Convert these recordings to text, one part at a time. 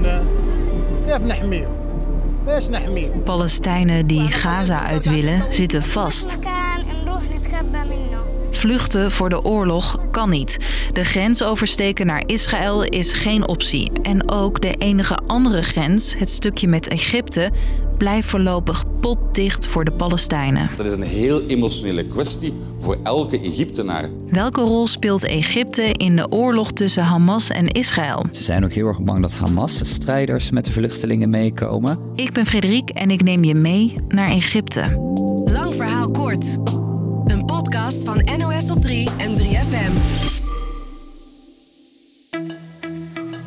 يحمونا كيف نحميهم باش نحميهم Palestijnen die Gaza uit willen, zitten vast. Vluchten voor de oorlog kan niet. De grens oversteken naar Israël is geen optie. En ook de enige andere grens, het stukje met Egypte, blijft voorlopig potdicht voor de Palestijnen. Dat is een heel emotionele kwestie voor elke Egyptenaar. Welke rol speelt Egypte in de oorlog tussen Hamas en Israël? Ze zijn ook heel erg bang dat Hamas-strijders met de vluchtelingen meekomen. Ik ben Frederiek en ik neem je mee naar Egypte. Een podcast van NOS op 3 en 3FM.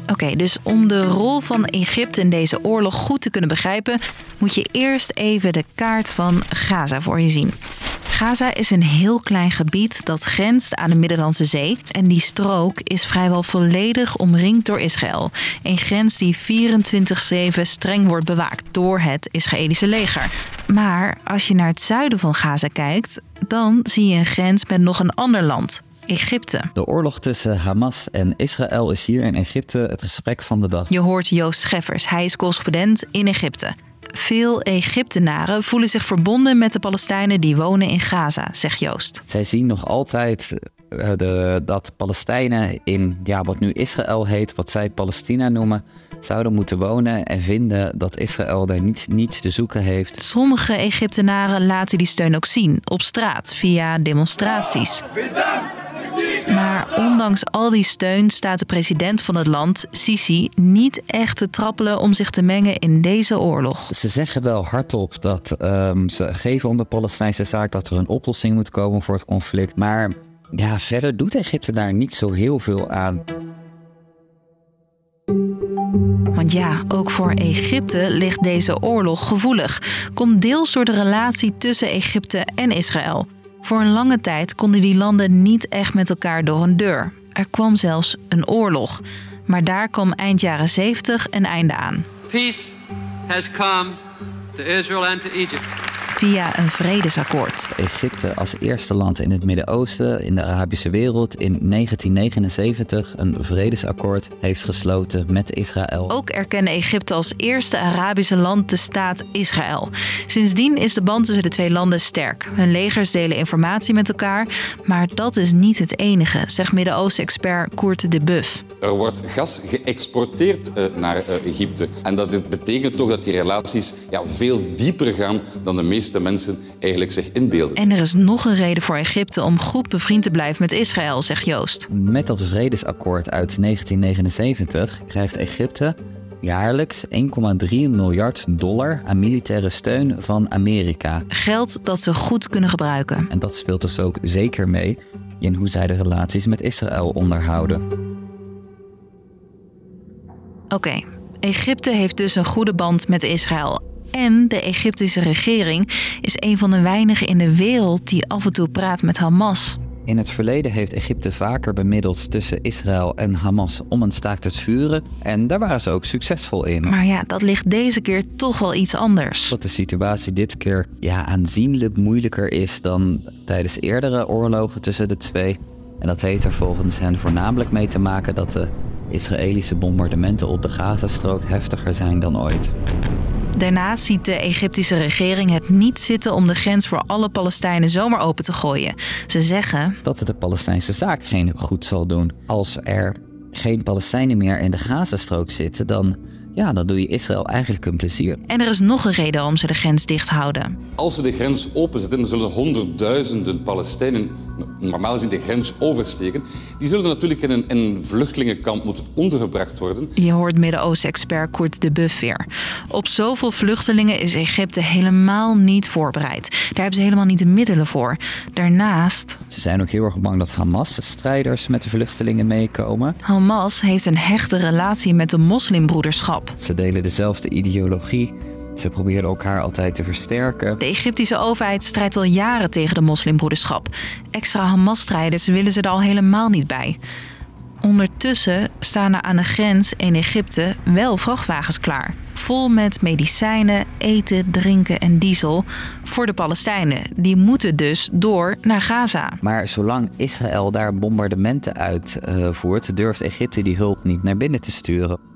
Oké, dus om de rol van Egypte in deze oorlog goed te kunnen begrijpen, moet je eerst even de kaart van Gaza voor je zien. Gaza is een heel klein gebied dat grenst aan de Middellandse Zee. En die strook is vrijwel volledig omringd door Israël. Een grens die 24-7 streng wordt bewaakt door het Israëlische leger. Maar als je naar het zuiden van Gaza kijkt, dan zie je een grens met nog een ander land, Egypte. De oorlog tussen Hamas en Israël is hier in Egypte het gesprek van de dag. Je hoort Joost Scheffers, hij is correspondent in Egypte. Veel Egyptenaren voelen zich verbonden met de Palestijnen die wonen in Gaza, zegt Joost. Zij zien nog altijd eh, de, dat Palestijnen in ja, wat nu Israël heet, wat zij Palestina noemen, zouden moeten wonen en vinden dat Israël daar niets, niets te zoeken heeft. Sommige Egyptenaren laten die steun ook zien op straat via demonstraties. Maar ondanks al die steun staat de president van het land, Sisi, niet echt te trappelen om zich te mengen in deze oorlog. Ze zeggen wel hardop dat ehm, ze geven om de Palestijnse zaak dat er een oplossing moet komen voor het conflict. Maar ja, verder doet Egypte daar niet zo heel veel aan. Want ja, ook voor Egypte ligt deze oorlog gevoelig. Komt deels door de relatie tussen Egypte en Israël. Voor een lange tijd konden die landen niet echt met elkaar door een deur. Er kwam zelfs een oorlog. Maar daar kwam eind jaren 70 een einde aan. Peace has come to Israel and to Egypt. Via een vredesakkoord. Egypte als eerste land in het Midden-Oosten, in de Arabische wereld, in 1979 een vredesakkoord heeft gesloten met Israël. Ook erkende Egypte als eerste Arabische land de staat Israël. Sindsdien is de band tussen de twee landen sterk. Hun legers delen informatie met elkaar, maar dat is niet het enige, zegt Midden-Oosten-expert Koert de Buff. Er wordt gas geëxporteerd eh, naar eh, Egypte. En dat betekent toch dat die relaties ja, veel dieper gaan dan de meeste mensen eigenlijk zich inbeelden. En er is nog een reden voor Egypte om goed bevriend te blijven met Israël, zegt Joost. Met dat vredesakkoord uit 1979 krijgt Egypte jaarlijks 1,3 miljard dollar aan militaire steun van Amerika. Geld dat ze goed kunnen gebruiken. En dat speelt dus ook zeker mee in hoe zij de relaties met Israël onderhouden. Oké, Egypte heeft dus een goede band met Israël. En de Egyptische regering is een van de weinigen in de wereld die af en toe praat met Hamas. In het verleden heeft Egypte vaker bemiddeld tussen Israël en Hamas om een staakt het vuren. En daar waren ze ook succesvol in. Maar ja, dat ligt deze keer toch wel iets anders. Dat de situatie dit keer ja, aanzienlijk moeilijker is dan tijdens eerdere oorlogen tussen de twee. En dat heeft er volgens hen voornamelijk mee te maken dat de Israëlische bombardementen op de Gazastrook heftiger zijn dan ooit. Daarnaast ziet de Egyptische regering het niet zitten om de grens voor alle Palestijnen zomaar open te gooien. Ze zeggen dat het de Palestijnse zaak geen goed zal doen. Als er geen Palestijnen meer in de Gazastrook zitten, dan, ja, dan doe je Israël eigenlijk een plezier. En er is nog een reden waarom ze de grens dicht houden. Als ze de grens openzetten, dan zullen honderdduizenden Palestijnen normaal gezien de grens oversteken. Die zullen natuurlijk in een, in een vluchtelingenkamp moeten ondergebracht worden. Je hoort Midden-Oosten-expert Koert de Buff weer. Op zoveel vluchtelingen is Egypte helemaal niet voorbereid. Daar hebben ze helemaal niet de middelen voor. Daarnaast... Ze zijn ook heel erg bang dat Hamas-strijders met de vluchtelingen meekomen. Hamas heeft een hechte relatie met de moslimbroederschap. Ze delen dezelfde ideologie. Ze proberen elkaar altijd te versterken. De Egyptische overheid strijdt al jaren tegen de moslimbroederschap. Extra Hamas-strijders willen ze er al helemaal niet bij. Ondertussen staan er aan de grens in Egypte wel vrachtwagens klaar. Vol met medicijnen, eten, drinken en diesel voor de Palestijnen. Die moeten dus door naar Gaza. Maar zolang Israël daar bombardementen uitvoert, durft Egypte die hulp niet naar binnen te sturen.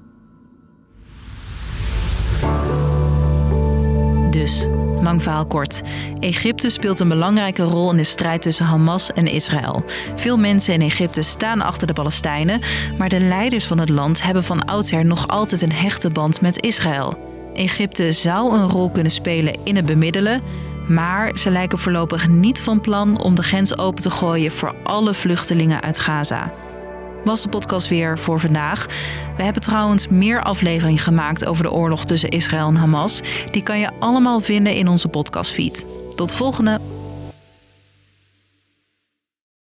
Kort. Egypte speelt een belangrijke rol in de strijd tussen Hamas en Israël. Veel mensen in Egypte staan achter de Palestijnen, maar de leiders van het land hebben van oudsher nog altijd een hechte band met Israël. Egypte zou een rol kunnen spelen in het bemiddelen, maar ze lijken voorlopig niet van plan om de grens open te gooien voor alle vluchtelingen uit Gaza. Was de podcast weer voor vandaag. We hebben trouwens meer afleveringen gemaakt over de oorlog tussen Israël en Hamas. Die kan je allemaal vinden in onze podcastfeed. Tot volgende!